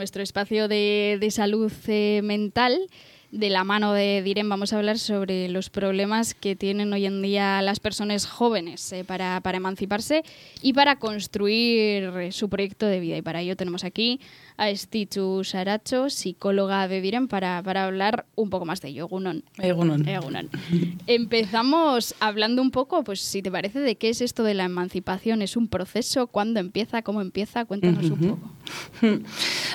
nuestro espacio de, de salud eh, mental de la mano de Diren vamos a hablar sobre los problemas que tienen hoy en día las personas jóvenes eh, para, para, emanciparse y para construir eh, su proyecto de vida. Y para ello tenemos aquí a Estichu Saracho, psicóloga de Diren, para, para hablar un poco más de ello. Egunon. Egunon. Egunon. Empezamos hablando un poco, pues si te parece, de qué es esto de la emancipación. ¿Es un proceso? ¿Cuándo empieza? ¿Cómo empieza? Cuéntanos un poco.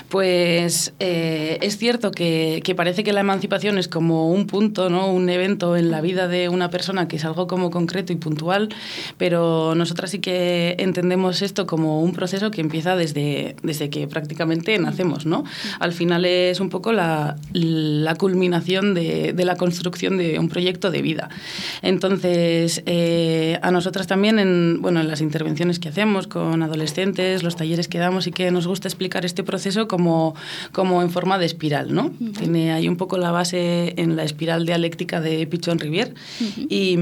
Pues eh, es cierto que, que parece que la emancipación emancipación es como un punto, ¿no? un evento en la vida de una persona que es algo como concreto y puntual, pero nosotras sí que entendemos esto como un proceso que empieza desde, desde que prácticamente nacemos. ¿no? Al final es un poco la, la culminación de, de, la construcción de un proyecto de vida. Entonces, eh, a nosotras también, en, bueno, en las intervenciones que hacemos con adolescentes, los talleres que damos, y que nos gusta explicar este proceso como, como en forma de espiral. ¿no? Tiene ahí un poco la base en la espiral dialéctica de Pichon Rivière. Uh -huh. Y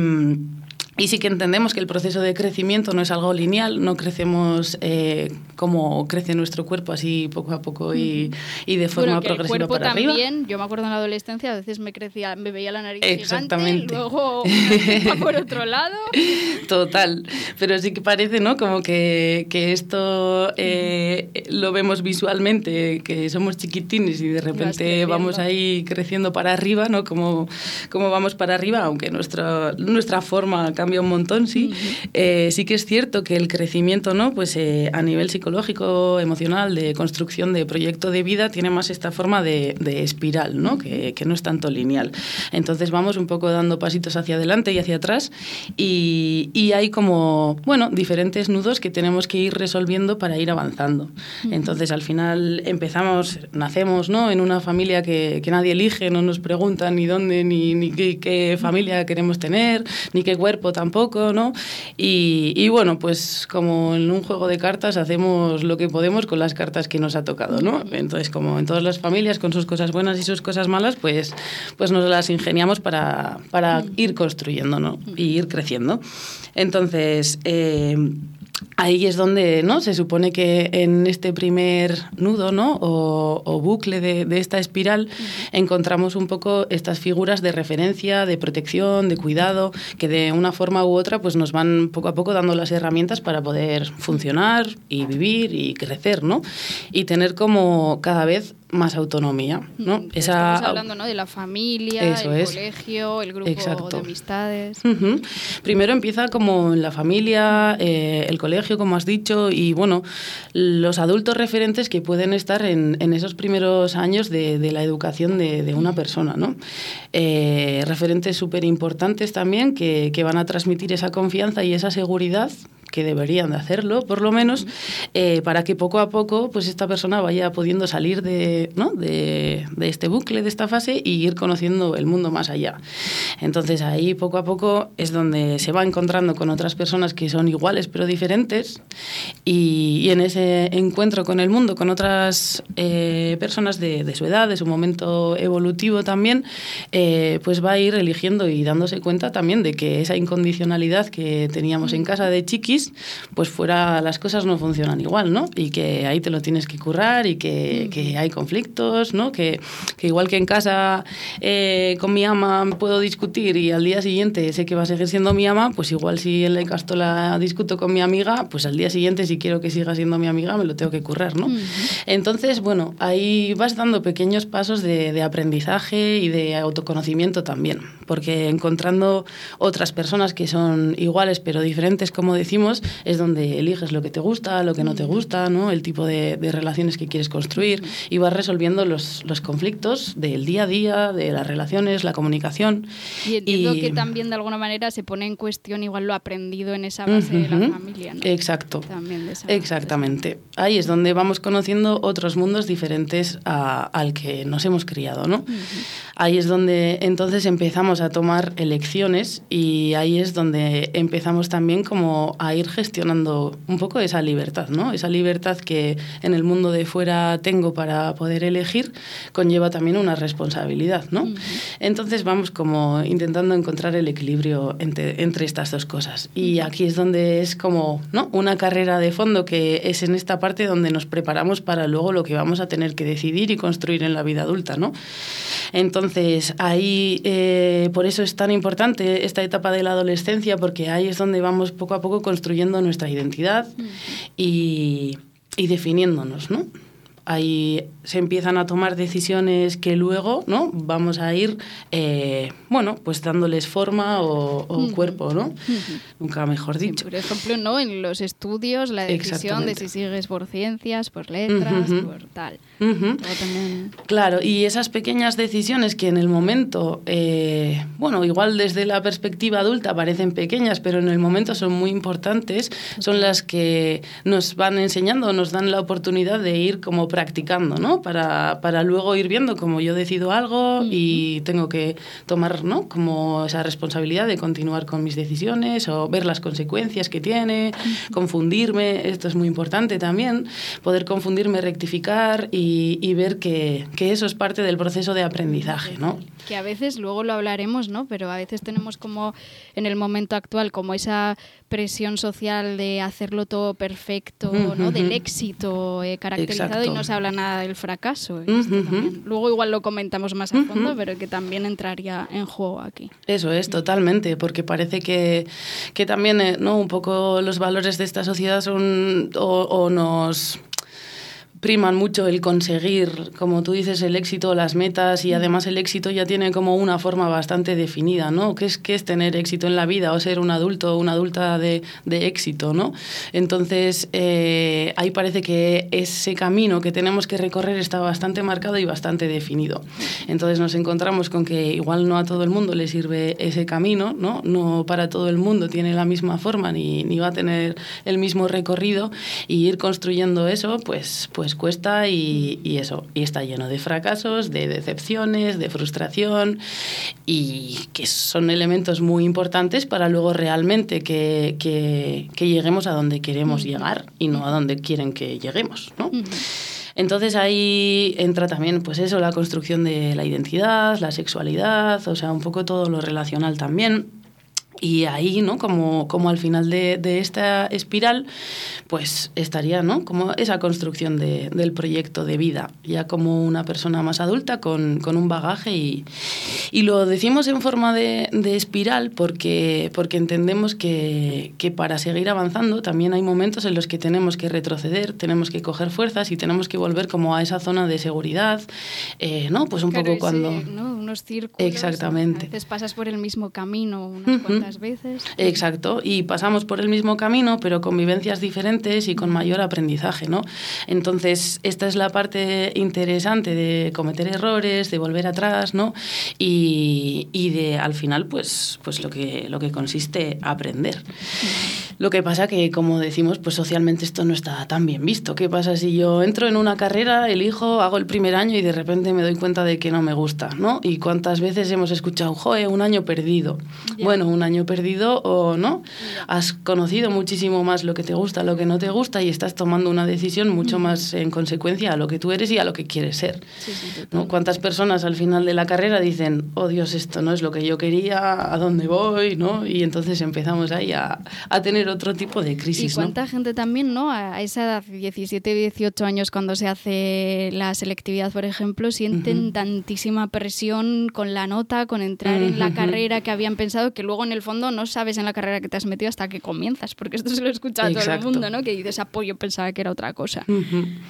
y sí que entendemos que el proceso de crecimiento no es algo lineal, no crecemos eh, como crece nuestro cuerpo, así poco a poco y, y de forma bueno, que progresiva el cuerpo para también, arriba. Yo me acuerdo en la adolescencia, a veces me crecía, me veía la nariz Exactamente. gigante, luego una por otro lado. Total, pero sí que parece, ¿no? Como que, que esto eh, lo vemos visualmente, que somos chiquitines y de repente vamos ahí creciendo para arriba, ¿no? Como, como vamos para arriba, aunque nuestra, nuestra forma cambia un montón, sí. Uh -huh. eh, sí que es cierto que el crecimiento, ¿no? Pues eh, a nivel psicológico, emocional, de construcción de proyecto de vida, tiene más esta forma de, de espiral, ¿no? Que, que, no es tanto lineal. Entonces vamos un poco dando pasitos hacia adelante y hacia atrás y, y hay como, bueno, diferentes nudos que tenemos que ir resolviendo para ir avanzando. Uh -huh. Entonces al final empezamos, nacemos, ¿no? En una familia que, que nadie elige, no nos preguntan ni dónde, ni, ni qué, qué familia queremos tener, ni qué cuerpo tampoco, ¿no? Y, bueno, pues como en un juego de cartas hacemos lo que podemos con las cartas que nos ha tocado, ¿no? Entonces, como en todas las familias, con sus cosas buenas y sus cosas malas, pues, pues nos las ingeniamos para, para ir construyendo, ¿no? Y ir creciendo. Entonces, eh, ahí es donde ¿no? se supone que en este primer nudo ¿no? o, o bucle de, de, esta espiral uh -huh. encontramos un poco estas figuras de referencia, de protección, de cuidado, que de una forma u otra pues nos van poco a poco dando las herramientas para poder funcionar y vivir y crecer, ¿no? Y tener como cada vez más autonomía, ¿no? Mm, Esa, estamos hablando ¿no? de la familia, Eso el es. colegio, el grupo Exacto. de amistades. Uh -huh. Primero empieza como en la familia, eh, el colegio, como has dicho, y bueno, los adultos referentes que pueden estar en, en esos primeros años de, de la educación de, de, una persona, ¿no? Eh, referentes súper importantes también que, que van a transmitir esa confianza y esa seguridad que deberían de hacerlo, por lo menos, eh, para que poco a poco pues esta persona vaya pudiendo salir de, ¿no? de, de, este bucle, de esta fase y ir conociendo el mundo más allá. Entonces ahí poco a poco es donde se va encontrando con otras personas que son iguales pero diferentes y, y en ese encuentro con el mundo, con otras eh, personas de, de, su edad, de su momento evolutivo también, eh, pues va a ir eligiendo y dándose cuenta también de que esa incondicionalidad que teníamos en casa de chiquis pues fuera las cosas no funcionan igual, ¿no? Y que ahí te lo tienes que currar y que, que hay conflictos, ¿no? Que, que, igual que en casa eh, con mi ama puedo discutir y al día siguiente sé que va a seguir siendo mi ama, pues igual si en la castola discuto con mi amiga, pues al día siguiente si quiero que siga siendo mi amiga me lo tengo que currar, ¿no? Uh -huh. Entonces, bueno, ahí vas dando pequeños pasos de, de aprendizaje y de autoconocimiento también, porque encontrando otras personas que son iguales pero diferentes, como decimos, es donde eliges lo que te gusta, lo que no te gusta, ¿no? el tipo de, de relaciones que quieres construir y vas resolviendo los, los, conflictos del día a día, de las relaciones, la comunicación. Y entiendo y, que también de alguna manera se pone en cuestión igual lo aprendido en esa base uh -huh. de la familia. ¿no? Exacto. También de esa Exactamente. Ahí es donde vamos conociendo otros mundos diferentes a, al que nos hemos criado. ¿no? Uh -huh. Ahí es donde entonces empezamos a tomar elecciones y ahí es donde empezamos también como a ir gestionando un poco esa libertad, ¿no? Esa libertad que en el mundo de fuera tengo para poder elegir conlleva también una responsabilidad, ¿no? Entonces vamos como intentando encontrar el equilibrio entre, entre estas dos cosas. Y aquí es donde es como, ¿no? Una carrera de fondo que es en esta parte donde nos preparamos para luego lo que vamos a tener que decidir y construir en la vida adulta, ¿no? Entonces, ahí, eh, por eso es tan importante esta etapa de la adolescencia, porque ahí es donde vamos poco a poco construyendo nuestra identidad y, y definiéndonos, ¿no? ahí se empiezan a tomar decisiones que luego no vamos a ir eh, bueno pues dándoles forma o, cuerpo no nunca mejor dicho. por ejemplo no en los estudios la decisión de si sigues por ciencias por letras por tal. Claro y esas pequeñas decisiones que en el momento eh, bueno igual desde la perspectiva adulta parecen pequeñas pero en el momento son muy importantes son las que nos van enseñando nos dan la oportunidad de ir como practicando, ¿no? Para, para luego ir viendo cómo yo decido algo y tengo que tomar, ¿no? Como esa responsabilidad de continuar con mis decisiones o ver las consecuencias que tiene, confundirme, esto es muy importante también, poder confundirme, rectificar y, y ver que, que, eso es parte del proceso de aprendizaje, ¿no? Que a veces, luego lo hablaremos, ¿no? Pero a veces tenemos como en el momento actual como esa presión social de hacerlo todo perfecto, ¿no? Del éxito eh, caracterizado y no se habla nada del fracaso. Luego igual lo comentamos más a fondo, pero que también entraría en juego aquí. Eso es, totalmente, porque parece que, que también, eh, ¿no? Un poco los valores de esta sociedad son o nos priman mucho el conseguir, como tú dices, el éxito, las metas y además el éxito ya tiene como una forma bastante definida, ¿no? ¿Qué es, qué es tener éxito en la vida o ser un adulto o una adulta de, de éxito, ¿no? Entonces, eh, ahí parece que ese camino que tenemos que recorrer está bastante marcado y bastante definido. Entonces nos encontramos con que igual no a todo el mundo le sirve ese camino, ¿no? No para todo el mundo tiene la misma forma ni, ni va a tener el mismo recorrido y ir construyendo eso, pues, pues cuesta y, eso, y está lleno de fracasos, de decepciones, de frustración y que son elementos muy importantes para luego realmente que, que, lleguemos a donde queremos llegar y no a donde quieren que lleguemos, ¿no? Entonces ahí entra también, pues eso, la construcción de la identidad, la sexualidad, o sea, un poco todo lo relacional también. Y ahí, ¿no? Como, como al final de, de, esta espiral, pues estaría, ¿no? Como esa construcción de, del proyecto de vida, ya como una persona más adulta con, con un bagaje y, y, lo decimos en forma de, de, espiral porque, porque entendemos que, que, para seguir avanzando también hay momentos en los que tenemos que retroceder, tenemos que coger fuerzas y tenemos que volver como a esa zona de seguridad, eh, ¿no? Pues un poco cuando... ¿no? Unos círculos. Exactamente. A veces pasas por el mismo camino unas cuantas veces. Exacto, y pasamos por el mismo camino, pero con vivencias diferentes y con mayor aprendizaje, ¿no? Entonces, esta es la parte interesante de cometer errores, de volver atrás, ¿no? Y, y de, al final, pues, pues lo, que, lo que consiste aprender. Lo que pasa que, como decimos, pues socialmente esto no está tan bien visto. ¿Qué pasa si yo entro en una carrera, elijo, hago el primer año y de repente me doy cuenta de que no me gusta, ¿no? Y cuántas veces hemos escuchado, joe, un año perdido. Bueno, un año perdido o no. Has conocido muchísimo más lo que te gusta, lo que no te gusta y estás tomando una decisión mucho más en consecuencia a lo que tú eres y a lo que quieres ser. ¿no? ¿Cuántas personas al final de la carrera dicen, oh Dios, esto no es lo que yo quería, a dónde voy? ¿no? Y entonces empezamos ahí a, a tener otro tipo de crisis. Y cuánta gente también, ¿no? A esa edad, 17, 18 años, cuando se hace la selectividad, por ejemplo, sienten tantísima presión con la nota, con entrar en la carrera que habían pensado, que luego en el fondo no sabes en la carrera que te has metido hasta que comienzas, porque esto se lo escucha a todo el mundo, ¿no? Que dices, apoyo, pensaba que era otra cosa.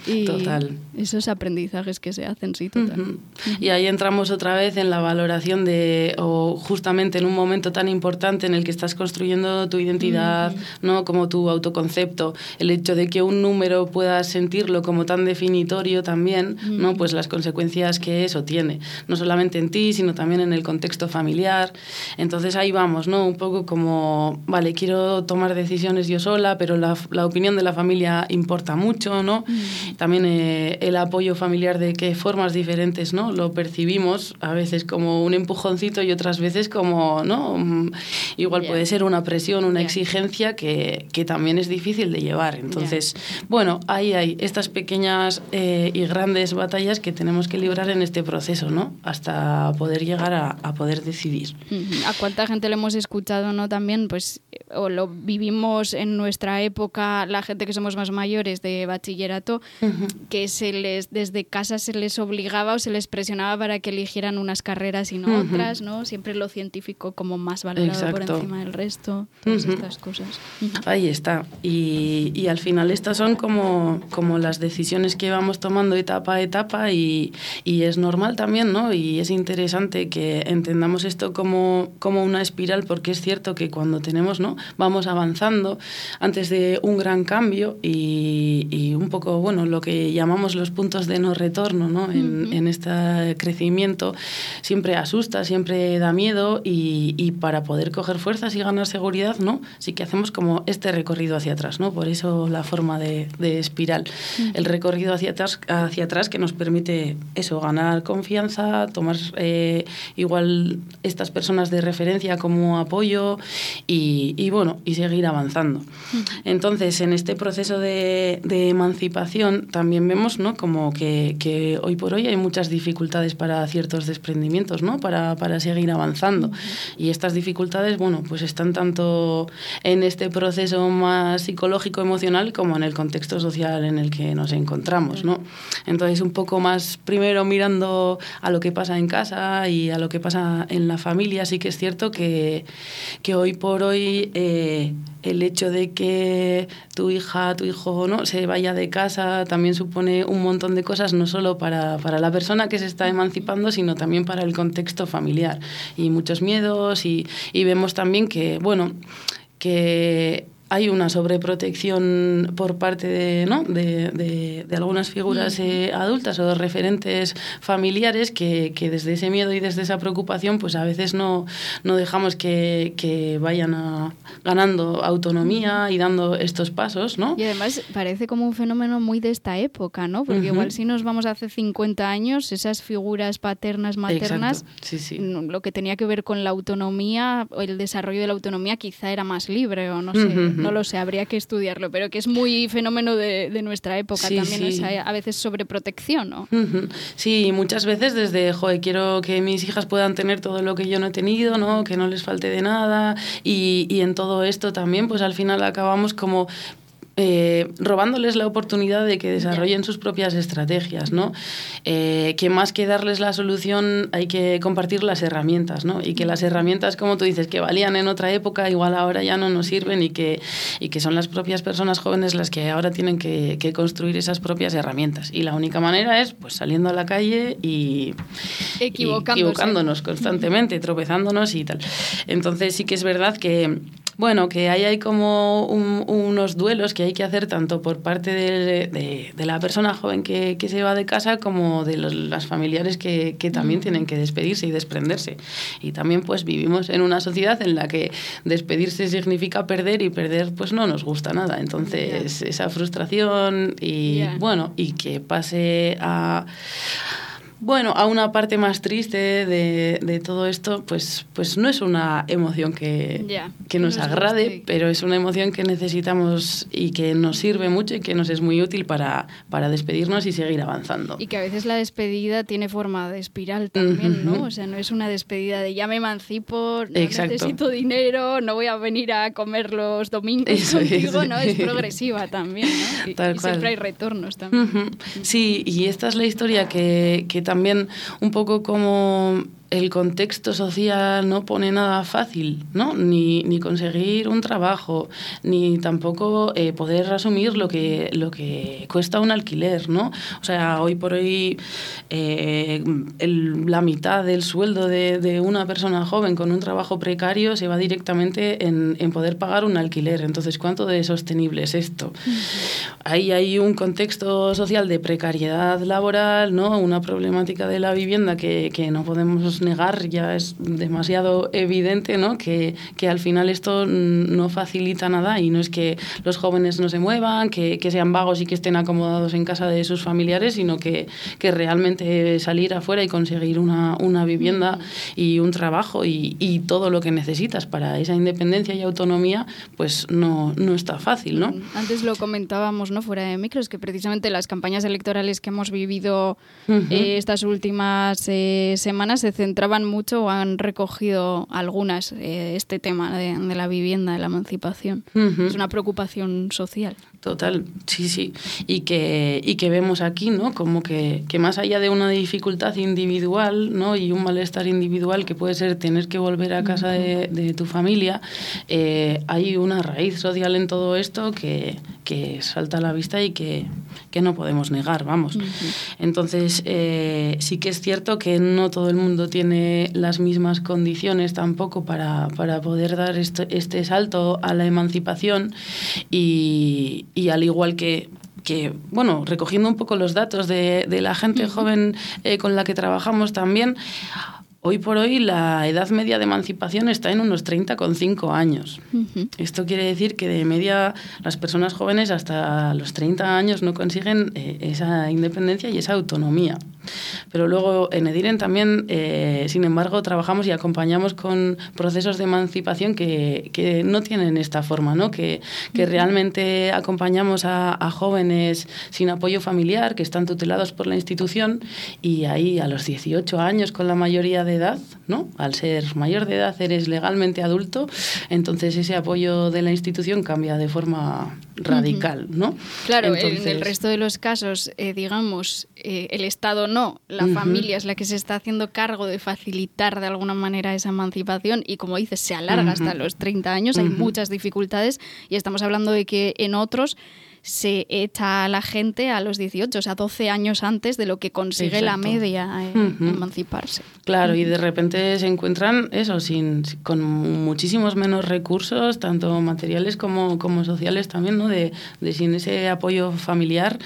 y total. Esos aprendizajes que se hacen, sí, total. Y ahí entramos otra vez en la valoración de, o justamente en un momento tan importante en el que estás construyendo tu identidad, ¿no? Como tu autoconcepto, el hecho de que un número puedas sentirlo como tan definitorio también, ¿no? Pues las consecuencias que eso tiene, no solamente en ti, sino también en el contexto familiar. Entonces ahí vamos, ¿no? Un poco como, vale, quiero tomar decisiones yo sola, pero la, la opinión de la familia importa mucho, ¿no? Mm. También eh, el apoyo familiar de qué formas diferentes, ¿no? Lo percibimos a veces como un empujoncito y otras veces como, ¿no? Mm, igual puede ser una presión, una exigencia que, que también es difícil de llevar. Entonces, bueno, ahí hay estas pequeñas eh, y grandes batallas que tenemos que librar en este proceso, ¿no? Hasta poder llegar a, a poder decidir. ¿A cuánta gente le hemos escuchado, no? También, pues, o lo vivimos en nuestra época, la gente que somos más mayores de bachillerato, que se les, desde casa se les obligaba o se les presionaba para que eligieran unas carreras y no otras, ¿no? Siempre lo científico como más valorado por encima del resto, todas estas cosas. Ahí está. Y, y, al final estas son como, como las decisiones que vamos tomando etapa a etapa y, y, es normal también, ¿no? Y es interesante que entendamos esto como, como una espiral porque es cierto que cuando tenemos, ¿no? Vamos avanzando antes de un gran cambio y, y un poco, bueno, lo que llamamos los puntos de no retorno, ¿no? En, en este crecimiento siempre asusta, siempre da miedo y, y para poder coger fuerzas y ganar seguridad, ¿no? Sí que hacemos como este recorrido hacia atrás, ¿no? Por eso la forma de, de espiral. El recorrido hacia atrás, hacia atrás que nos permite eso, ganar confianza, tomar eh, igual estas personas de referencia como apoyo y, y bueno, y seguir avanzando. Entonces, en este proceso de, de emancipación también vemos, ¿no? Como que, que, hoy por hoy hay muchas dificultades para ciertos desprendimientos, ¿no? Para, para seguir avanzando. Y estas dificultades, bueno, pues están tanto en este proceso más psicológico, emocional, como en el contexto social en el que nos encontramos, ¿no? Entonces, un poco más primero mirando a lo que pasa en casa y a lo que pasa en la familia, sí que es cierto que, que hoy por hoy eh, el hecho de que tu hija, tu hijo ¿no? se vaya de casa también supone un montón de cosas, no solo para, para la persona que se está emancipando, sino también para el contexto familiar. Y muchos miedos y, y vemos también que, bueno, que hay una sobreprotección por parte de, ¿no? de, de, de algunas figuras eh, adultas o de referentes familiares que, que, desde ese miedo y desde esa preocupación pues a veces no, no dejamos que, que, vayan a, ganando autonomía y dando estos pasos. ¿no? Y además parece como un fenómeno muy de esta época, ¿no? porque uh -huh. igual si nos vamos hace 50 años, esas figuras paternas, maternas, sí, sí. lo que tenía que ver con la autonomía o el desarrollo de la autonomía quizá era más libre o no sé. Uh -huh no lo sé, habría que estudiarlo, pero que es muy fenómeno de, de nuestra época sí, también, sí. esa, a veces sobreprotección, ¿no? Uh -huh. Sí, muchas veces desde, joder, quiero que mis hijas puedan tener todo lo que yo no he tenido, ¿no? Que no les falte de nada y, y en todo esto también, pues al final acabamos como eh, robándoles la oportunidad de que desarrollen sus propias estrategias, ¿no? Eh, que más que darles la solución hay que compartir las herramientas, ¿no? Y que las herramientas, como tú dices, que valían en otra época, igual ahora ya no nos sirven y que, y que son las propias personas jóvenes las que ahora tienen que, que construir esas propias herramientas. Y la única manera es pues saliendo a la calle y, y equivocándonos constantemente, tropezándonos y tal. Entonces sí que es verdad que bueno, que ahí hay como un, unos duelos que hay que hacer tanto por parte de, de, de la persona joven que, que, se va de casa como de los, las familiares que, que, también tienen que despedirse y desprenderse. Y también pues vivimos en una sociedad en la que despedirse significa perder y perder pues no nos gusta nada. Entonces yeah. esa frustración y yeah. bueno, y que pase a bueno, a una parte más triste de, de, todo esto, pues, pues no es una emoción que, yeah, que nos no agrade, guste. pero es una emoción que necesitamos y que nos sirve mucho y que nos es muy útil para, para despedirnos y seguir avanzando. Y que a veces la despedida tiene forma de espiral también. ¿no? O sea, no es una despedida de ya me emancipo, no Exacto. necesito dinero, no voy a venir a comer los domingos Eso contigo, es. ¿no? Es progresiva también, ¿no? Y, Tal y cual. siempre hay retornos también. Uh -huh. Sí, y esta es la historia que, que también un poco como el contexto social no pone nada fácil, ¿no? Ni, ni conseguir un trabajo, ni tampoco eh, poder asumir lo que, lo que cuesta un alquiler, ¿no? O sea, hoy por hoy eh, el, la mitad del sueldo de, de, una persona joven con un trabajo precario se va directamente en, en, poder pagar un alquiler. Entonces, ¿cuánto de sostenible es esto? Ahí hay un contexto social de precariedad laboral, ¿no? Una problemática de la vivienda que, que no podemos negar, ya es demasiado evidente, ¿no? Que, que al final esto no facilita nada y no es que los jóvenes no se muevan, que, que sean vagos y que estén acomodados en casa de sus familiares, sino que, que realmente salir afuera y conseguir una, una vivienda y un trabajo y, y, todo lo que necesitas para esa independencia y autonomía, pues no, no está fácil, ¿no? Antes lo comentábamos, ¿no? Fuera de micros, que precisamente las campañas electorales que hemos vivido eh, estas últimas eh, semanas se centraban mucho o han recogido algunas eh, este tema de, de, la vivienda, de la emancipación. Es una preocupación social. Total, sí, sí. Y que, y que vemos aquí, ¿no? Como que, que más allá de una dificultad individual, ¿no? Y un malestar individual que puede ser tener que volver a casa de, de tu familia, eh, hay una raíz social en todo esto que, que salta a la vista y que, que no podemos negar, vamos. Uh -huh. Entonces, eh, sí que es cierto que no todo el mundo tiene las mismas condiciones tampoco para, para poder dar este, este salto a la emancipación y, y al igual que que, bueno, recogiendo un poco los datos de, de la gente joven eh, con la que trabajamos también, Hoy por hoy la edad media de emancipación está en unos 30,5 años. Uh -huh. Esto quiere decir que de media las personas jóvenes hasta los 30 años no consiguen eh, esa independencia y esa autonomía. Pero luego en Ediren también, eh, sin embargo, trabajamos y acompañamos con procesos de emancipación que, que no tienen esta forma, ¿no? que, que realmente acompañamos a, a, jóvenes sin apoyo familiar, que están tutelados por la institución y ahí a los 18 años con la mayoría de edad, ¿no? al ser mayor de edad eres legalmente adulto, entonces ese apoyo de la institución cambia de forma radical. ¿no? Claro, entonces... en el resto de los casos, eh, digamos, eh, el Estado no, la uh -huh. familia es la que se está haciendo cargo de facilitar de alguna manera esa emancipación y como dices, se alarga uh -huh. hasta los 30 años, hay muchas dificultades y estamos hablando de que en otros se echa a la gente a los 18, o sea, 12 años antes de lo que consigue Exacto. la media eh, uh -huh. emanciparse. Claro, y de repente se encuentran eso, sin, con muchísimos menos recursos, tanto materiales como, como sociales también, ¿no? De, de sin ese apoyo familiar,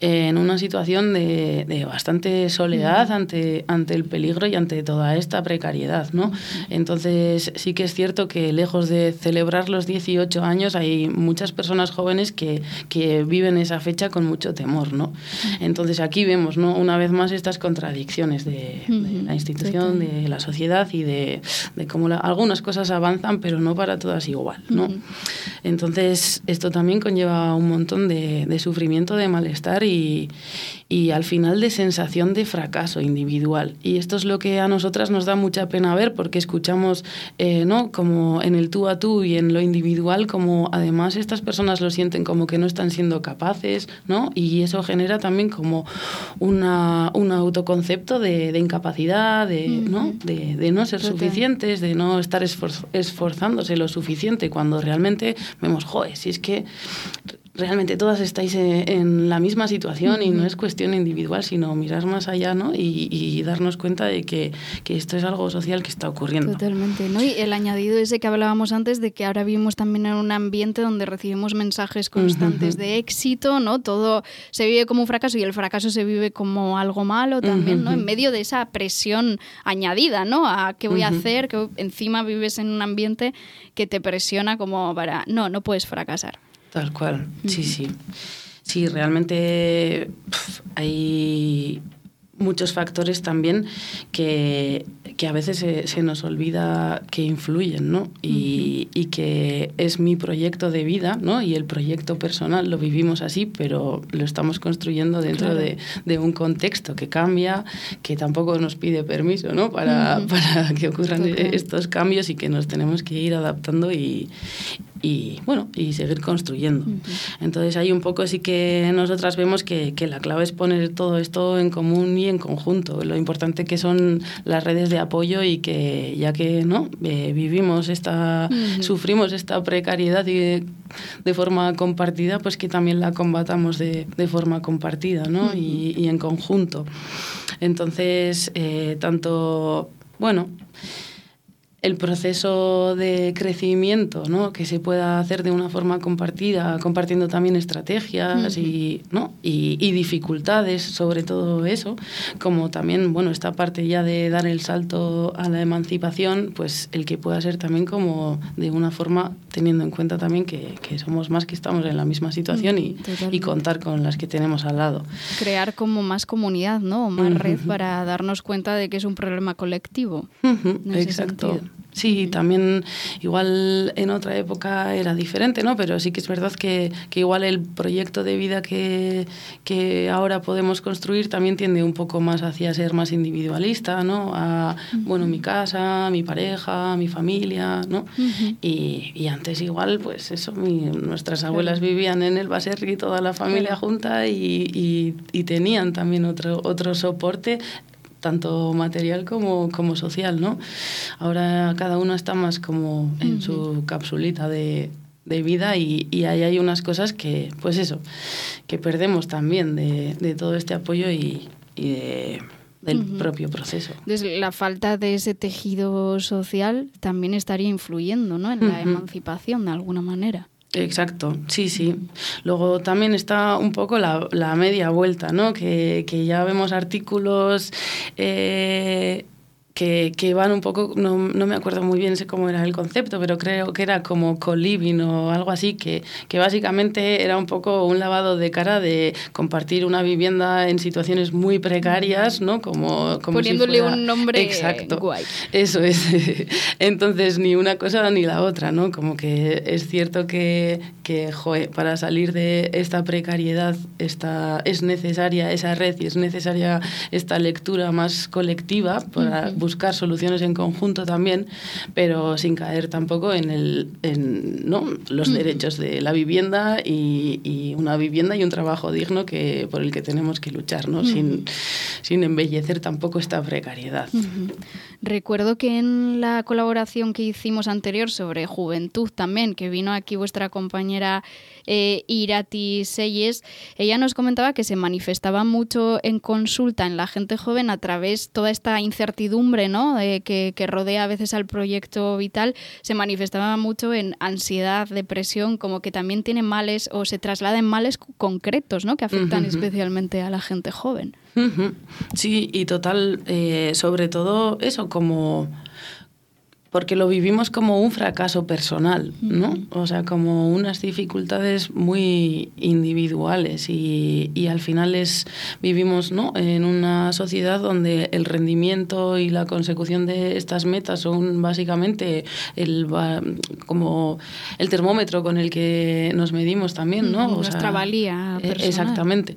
eh, en una situación de, de bastante soledad uh -huh. ante, ante el peligro y ante toda esta precariedad, ¿no? Entonces, sí que es cierto que lejos de celebrar los 18 años, hay muchas personas jóvenes que, que que viven esa fecha con mucho temor, ¿no? Entonces aquí vemos, ¿no? Una vez más estas contradicciones de, de la institución, de la sociedad y de, de cómo la, algunas cosas avanzan, pero no para todas igual, ¿no? Entonces esto también conlleva un montón de, de sufrimiento, de malestar y, y al final de sensación de fracaso individual. Y esto es lo que a nosotras nos da mucha pena ver porque escuchamos, eh, ¿no? Como en el tú a tú y en lo individual, como además estas personas lo sienten como que no están siendo capaces, ¿no? Y eso genera también como una, un autoconcepto de, de incapacidad, de. ¿no? De, de, no ser Total. suficientes, de no estar esfor esforzándose lo suficiente cuando realmente vemos, joder, si es que realmente todas estáis en la misma situación uh -huh. y no es cuestión individual, sino mirar más allá ¿no? y, y darnos cuenta de que, que, esto es algo social que está ocurriendo. Totalmente, ¿no? Y el añadido ese que hablábamos antes de que ahora vivimos también en un ambiente donde recibimos mensajes constantes uh -huh. de éxito, ¿no? Todo se vive como un fracaso y el fracaso se vive como algo malo también, uh -huh. ¿no? En medio de esa presión añadida, ¿no? A qué voy a hacer, que encima vives en un ambiente que te presiona como para, no, no puedes fracasar. Tal cual, sí, sí. Sí, realmente pff, hay muchos factores también que, que a veces se, se, nos olvida que influyen, ¿no? Y, uh -huh. y, que es mi proyecto de vida, ¿no? Y el proyecto personal lo vivimos así, pero lo estamos construyendo dentro claro. de, de, un contexto que cambia, que tampoco nos pide permiso, ¿no? Para, uh -huh. para que ocurran okay. estos cambios y que nos tenemos que ir adaptando y, y bueno, y seguir construyendo. Uh -huh. Entonces ahí un poco sí que nosotras vemos que, que, la clave es poner todo esto en común y en conjunto, lo importante que son las redes de apoyo y que ya que no eh, vivimos esta, uh -huh. sufrimos esta precariedad y de, de, forma compartida, pues que también la combatamos de, de forma compartida ¿no? Uh -huh. y, y, en conjunto. Entonces, eh, tanto, bueno, el proceso de crecimiento, ¿no? que se pueda hacer de una forma compartida, compartiendo también estrategias y, ¿no? y, dificultades sobre todo eso, como también bueno esta parte ya de dar el salto a la emancipación, pues el que pueda ser también como de una forma teniendo en cuenta también que, que somos más que estamos en la misma situación y, y, contar con las que tenemos al lado. Crear como más comunidad, ¿no? más red para darnos cuenta de que es un problema colectivo. Exacto. Sí, también igual en otra época era diferente, ¿no? Pero sí que es verdad que, que igual el proyecto de vida que, que, ahora podemos construir también tiende un poco más hacia ser más individualista, ¿no? A, bueno, mi casa, mi pareja, mi familia, ¿no? y, y, antes igual, pues eso, nuestras abuelas vivían en el Baserri, toda la familia junta y, y, y, tenían también otro, otro soporte tanto material como, como social, ¿no? Ahora cada uno está más como en su capsulita de, de vida y, y, ahí hay unas cosas que, pues eso, que perdemos también de, de todo este apoyo y, y de, del propio proceso. Desde la falta de ese tejido social también estaría influyendo ¿no? en la emancipación de alguna manera. Exacto, sí, sí. Luego también está un poco la, media vuelta, ¿no? Que, que ya vemos artículos eh, que, que, van un poco, no, no, me acuerdo muy bien cómo era el concepto, pero creo que era como co-living o algo así, que, que, básicamente era un poco un lavado de cara de compartir una vivienda en situaciones muy precarias, ¿no? Como, como Poniéndole un nombre Exacto. guay. Eso es. Entonces, ni una cosa ni la otra, ¿no? Como que es cierto que, que joe, para salir de esta precariedad esta, es necesaria esa red y es necesaria esta lectura más colectiva para uh -huh buscar soluciones en conjunto también, pero sin caer tampoco en, el, en ¿no? los derechos de la vivienda y, y, una vivienda y un trabajo digno que, por el que tenemos que luchar, ¿no? sin, sin embellecer tampoco esta precariedad. Recuerdo que en la colaboración que hicimos anterior sobre juventud también, que vino aquí vuestra compañera eh, Irati Seyes, ella nos comentaba que se manifestaba mucho en consulta en la gente joven a través toda esta incertidumbre ¿no? Eh, que, que, rodea a veces al proyecto vital, se manifestaba mucho en ansiedad, depresión, como que también tiene males o se trasladan males concretos ¿no? que afectan uh -huh. especialmente a la gente joven. Sí, y total, eh, sobre todo eso, como porque lo vivimos como un fracaso personal, ¿no? O sea, como unas dificultades muy individuales y, y, al final es vivimos, ¿no? En una sociedad donde el rendimiento y la consecución de estas metas son básicamente el como el termómetro con el que nos medimos también, ¿no? O Nuestra sea, valía personal. Exactamente.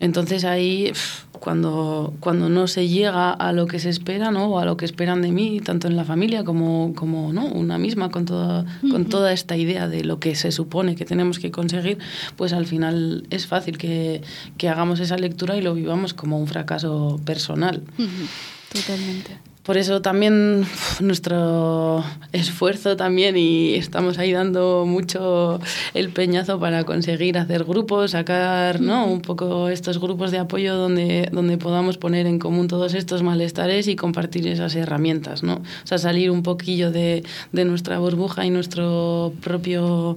Entonces ahí cuando, cuando no se llega a lo que se espera, ¿no? O a lo que esperan de mí, tanto en la familia como, como ¿no? una misma, con toda, uh -huh. con toda esta idea de lo que se supone que tenemos que conseguir, pues al final es fácil que, que hagamos esa lectura y lo vivamos como un fracaso personal. Uh -huh. Totalmente por eso también nuestro esfuerzo también y estamos ahí dando mucho el peñazo para conseguir hacer grupos, sacar ¿no? un poco estos grupos de apoyo donde, donde podamos poner en común todos estos malestares y compartir esas herramientas, ¿no? O sea, salir un poquillo de, de nuestra burbuja y nuestro propio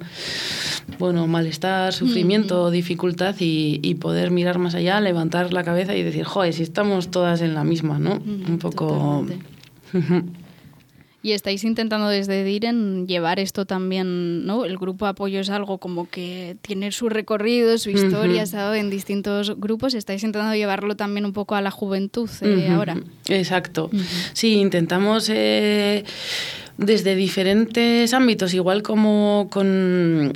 bueno, malestar, sufrimiento, uh -huh. dificultad y, y, poder mirar más allá, levantar la cabeza y decir, joder, si estamos todas en la misma, ¿no? -huh, un poco... Totalmente. Y estáis intentando desde DIREN llevar esto también, ¿no? El grupo apoyo es algo como que tiene su recorrido, su historia, uh -huh. ha estado en distintos grupos. Estáis intentando llevarlo también un poco a la juventud eh, uh -huh. ahora. Exacto. Uh -huh. Sí, intentamos eh, desde diferentes ámbitos, igual como con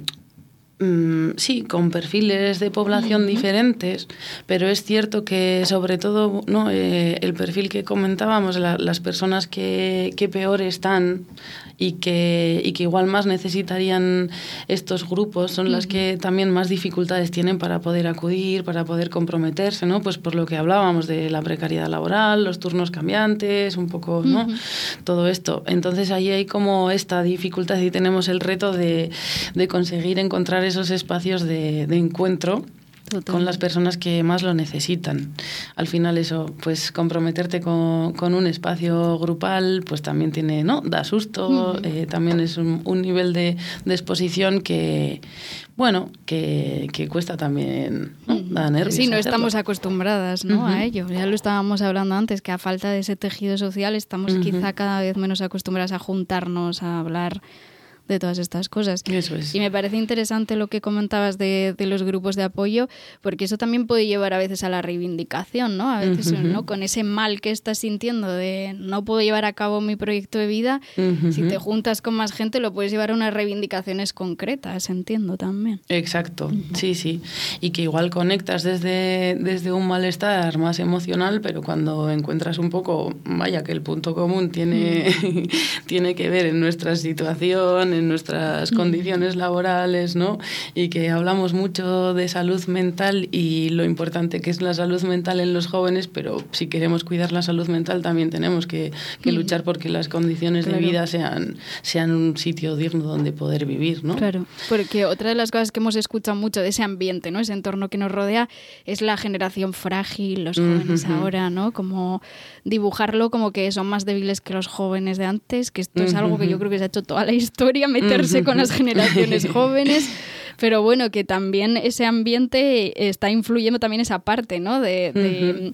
sí, con perfiles de población uh -huh. diferentes, pero es cierto que sobre todo ¿no? Eh, el perfil que comentábamos, la, las personas que, que, peor están y que, y que igual más necesitarían estos grupos son uh -huh. las que también más dificultades tienen para poder acudir, para poder comprometerse, ¿no? Pues por lo que hablábamos de la precariedad laboral, los turnos cambiantes, un poco, ¿no? Uh -huh. Todo esto. Entonces ahí hay como esta dificultad y tenemos el reto de, de conseguir encontrar esos espacios de, de encuentro con las personas que más lo necesitan. Al final eso, pues comprometerte con, con un espacio grupal, pues también tiene, ¿no? Da susto, eh, también es un, un nivel de, de, exposición que, bueno, que, que cuesta también, ¿no? Da nervios. Sí, no estamos acostumbradas ¿no? a ello. Ya lo estábamos hablando antes, que a falta de ese tejido social estamos quizá cada vez menos acostumbradas a juntarnos, a hablar de todas estas cosas. Eso es. Y me parece interesante lo que comentabas de, de, los grupos de apoyo, porque eso también puede llevar a veces a la reivindicación, ¿no? A veces, uh -huh. ¿no? Con ese mal que estás sintiendo de no puedo llevar a cabo mi proyecto de vida, uh -huh. si te juntas con más gente lo puedes llevar a unas reivindicaciones concretas, entiendo también. Exacto, uh -huh. sí, sí. Y que igual conectas desde, desde un malestar más emocional, pero cuando encuentras un poco, vaya, que el punto común tiene, tiene que ver en nuestra situación, en nuestras condiciones laborales, ¿no? Y que hablamos mucho de salud mental y lo importante que es la salud mental en los jóvenes, pero si queremos cuidar la salud mental también tenemos que, que luchar porque las condiciones claro. de vida sean, sean un sitio digno donde poder vivir, ¿no? Claro, porque otra de las cosas que hemos escuchado mucho de ese ambiente, ¿no? Ese entorno que nos rodea es la generación frágil, los jóvenes uh -huh. ahora, ¿no? Como dibujarlo como que son más débiles que los jóvenes de antes, que esto es uh -huh. algo que yo creo que se ha hecho toda la historia meterse con las generaciones jóvenes, pero bueno, que también ese ambiente está influyendo también esa parte, ¿no? De, de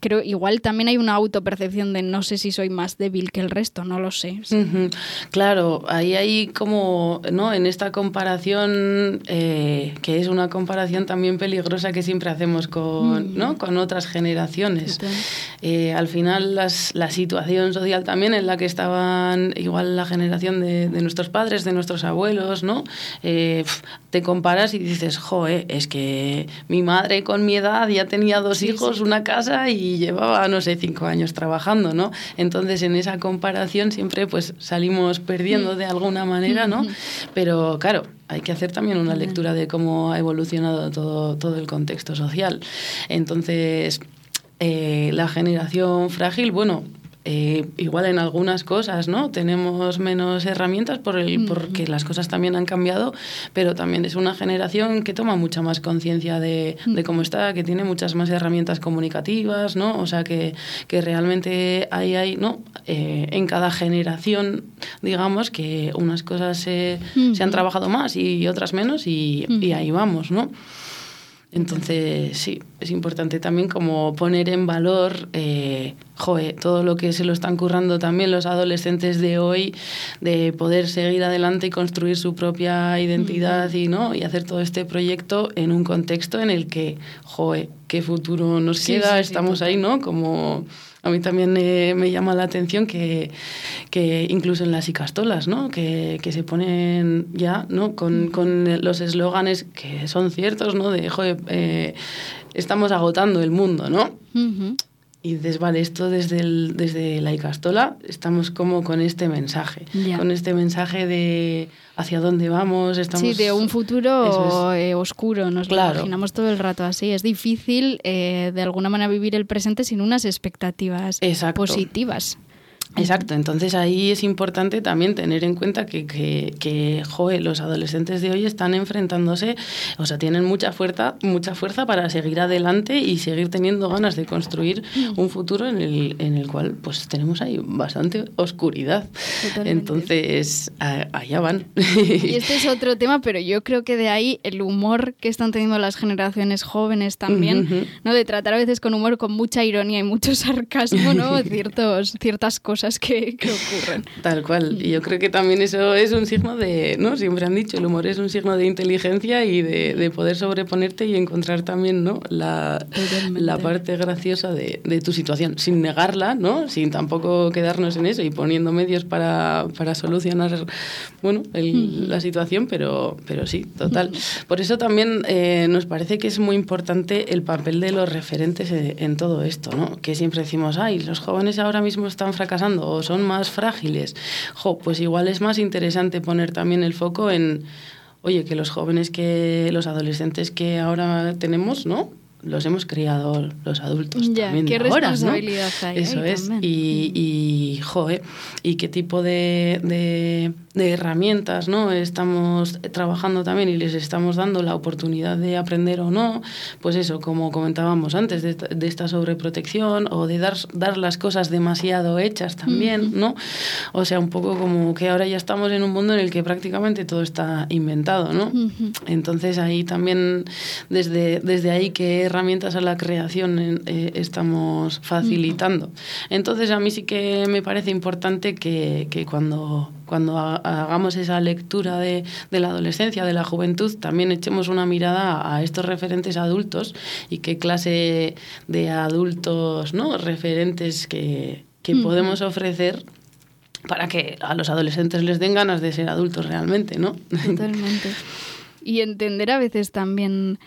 creo igual también hay una autopercepción de no sé si soy más débil que el resto, no lo sé. Sí. Uh -huh. Claro, ahí hay como, ¿no? En esta comparación, eh, que es una comparación también peligrosa que siempre hacemos con, mm. ¿no? con otras generaciones. Eh, al final las, la situación social también en la que estaban igual la generación de, de nuestros padres, de nuestros abuelos, ¿no? Eh, te comparas y dices, joe, es que mi madre con mi edad ya tenía dos sí, hijos, sí. una casa y y llevaba, no sé, cinco años trabajando, ¿no? Entonces, en esa comparación siempre pues salimos perdiendo de alguna manera, ¿no? Pero, claro, hay que hacer también una lectura de cómo ha evolucionado todo, todo el contexto social. Entonces, eh, la generación frágil, bueno, eh, igual en algunas cosas, ¿no? Tenemos menos herramientas por el, porque las cosas también han cambiado, pero también es una generación que toma mucha más conciencia de, de, cómo está, que tiene muchas más herramientas comunicativas, ¿no? O sea, que, que realmente hay, hay ¿no? Eh, en cada generación, digamos, que unas cosas se, uh -huh. se han trabajado más y otras menos y, uh -huh. y ahí vamos, ¿no? Entonces, sí, es importante también como poner en valor, eh, joe, todo lo que se lo están currando también los adolescentes de hoy, de poder seguir adelante y construir su propia identidad y, ¿no? y hacer todo este proyecto en un contexto en el que, joe, qué futuro nos sí, queda, sí, estamos sí, ahí, ¿no? Como a mí también eh, me llama la atención que, que incluso en las icastolas, ¿no? Que, que se ponen ya, ¿no? Con, con los eslóganes que son ciertos, ¿no? De, joder, eh, estamos agotando el mundo, ¿no? Uh -huh. Y dices, vale, esto desde, el, desde la Icastola estamos como con este mensaje, yeah. con este mensaje de hacia dónde vamos. Estamos... Sí, de un futuro es. eh, oscuro, nos claro. lo imaginamos todo el rato así. Es difícil eh, de alguna manera vivir el presente sin unas expectativas Exacto. positivas. Exacto, entonces ahí es importante también tener en cuenta que, que, que joe, los adolescentes de hoy están enfrentándose, o sea, tienen mucha fuerza, mucha fuerza para seguir adelante y seguir teniendo ganas de construir un futuro en el, en el cual pues tenemos ahí bastante oscuridad. Totalmente. Entonces, a, allá van. Y este es otro tema, pero yo creo que de ahí el humor que están teniendo las generaciones jóvenes también, uh -huh. ¿no? De tratar a veces con humor, con mucha ironía y mucho sarcasmo, ¿no? Ciertos, ciertas cosas cosas que, que, ocurren. Tal cual. Y yo creo que también eso es un signo de, ¿no? Siempre han dicho, el humor es un signo de inteligencia y de, de poder sobreponerte y encontrar también, ¿no? La, la parte graciosa de, de, tu situación, sin negarla, ¿no? Sin tampoco quedarnos en eso y poniendo medios para, para solucionar, bueno, el, la situación, pero, pero sí, total. Por eso también eh, nos parece que es muy importante el papel de los referentes en, en todo esto, ¿no? Que siempre decimos, ay, los jóvenes ahora mismo están fracasando o son más frágiles, pues igual es más interesante poner también el foco en, oye, que los jóvenes, que los adolescentes que ahora tenemos, ¿no? Los hemos criado los adultos ya, también qué de ahora, responsabilidad ¿no? hay Eso ahí es. también. Y, y, joe, y qué tipo de, de, de herramientas ¿no? estamos trabajando también y les estamos dando la oportunidad de aprender o no. Pues eso, como comentábamos antes, de, de esta sobreprotección o de dar, dar las cosas demasiado hechas también, ¿no? O sea, un poco como que ahora ya estamos en un mundo en el que prácticamente todo está inventado, ¿no? Entonces ahí también, desde, desde ahí, qué herramientas a la creación eh, estamos facilitando. Entonces a mí sí que me parece importante que, que cuando, cuando ha- hagamos esa lectura de, de la adolescencia, de la juventud, también echemos una mirada a estos referentes adultos y qué clase de adultos, ¿no? Referentes que, que podemos ofrecer para que a los adolescentes les den ganas de ser adultos realmente, ¿no? Totalmente. Y entender a veces también,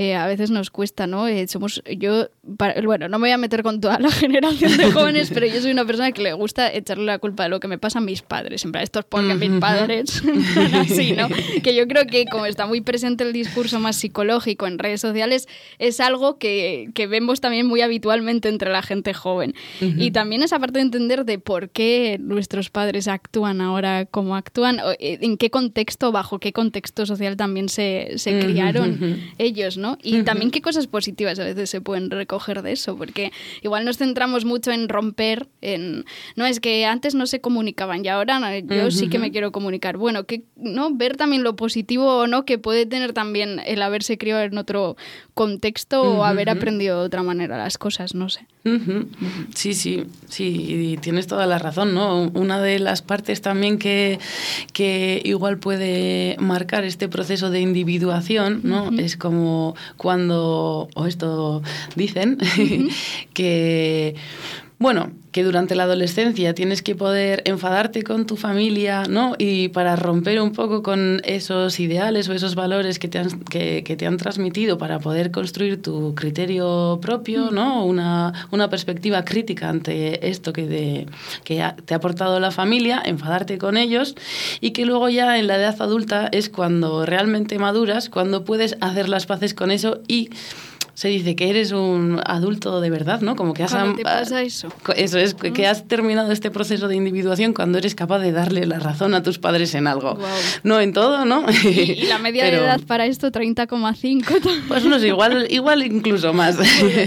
eh, a veces nos cuesta, ¿no? Eh, somos, yo, para- bueno, no me voy a meter con toda la generación de jóvenes, pero yo soy una persona que le gusta echarle la culpa de lo que me pasa a mis padres. En plan, esto es porque mis padres, así, ¿no? Que yo creo que como está muy presente el discurso más psicológico en redes sociales, es algo que, que vemos también muy habitualmente entre la gente joven. Y también esa parte de entender de por qué nuestros padres actúan ahora como actúan, eh, en qué contexto, bajo qué contexto social también se, criaron ellos, ¿no? Y también qué cosas positivas a veces se pueden recoger de eso, porque igual nos centramos mucho en romper, en no es que antes no se comunicaban y ahora yo sí que me quiero comunicar. Bueno, que no ver también lo positivo o no que puede tener también el haberse criado en otro contexto o haber aprendido de otra manera las cosas, no sé. Sí, sí, sí, y tienes toda la razón, ¿no? Una de las partes también que, que igual puede marcar este proceso de individuación, ¿no? Es como cuando, o esto dicen, que, bueno, que durante la adolescencia tienes que poder enfadarte con tu familia, ¿no? Y para romper un poco con esos ideales o esos valores que te han, que, que te han transmitido para poder construir tu criterio propio, ¿no? Una, una perspectiva crítica ante esto que, te, que te ha aportado la familia, enfadarte con ellos y que luego ya en la edad adulta es cuando realmente maduras, cuando puedes hacer las paces con eso y se dice que eres un adulto de verdad, ¿no? Como que has te pasa eso. Eso es, que que has terminado este proceso de individuación cuando eres capaz de darle la razón a tus padres en algo. No en todo, ¿no? Y, y la media Pero, de edad para esto, 30,5. Pues no sé, igual, igual incluso más.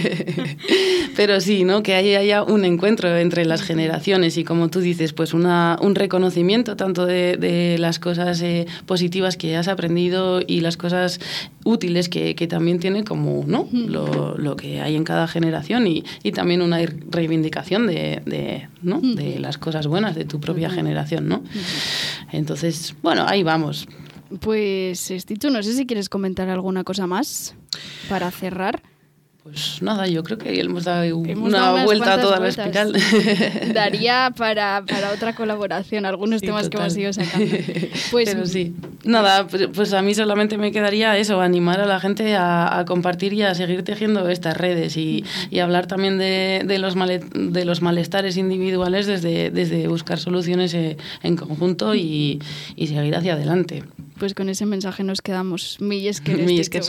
Pero sí, ¿no? Que ahí haya un encuentro entre las generaciones y como tú dices, pues una, un reconocimiento tanto de, de las cosas eh, positivas que has aprendido y las cosas útiles que, que también tiene como, ¿no? Lo, lo que hay en cada generación y, y también una reivindicación de, de, ¿no? de las cosas buenas de tu propia generación, ¿no? Entonces, bueno, ahí vamos. Pues, Esticho, no sé si quieres comentar alguna cosa más para cerrar. Pues nada, yo creo que hemos dado Hemos una dado vuelta a toda vueltas. la espiral. Daría para, para otra colaboración algunos Sí, temas que total. hemos ido sacando. Pues Pero sí, nada, pues, pues a mí solamente me quedaría eso, animar a la gente a, a compartir y a seguir tejiendo estas redes y, y hablar también de, de los male- de los malestares individuales desde, desde buscar soluciones eh, en conjunto y, y seguir hacia adelante. Pues con ese mensaje nos quedamos. Milles que Milles que.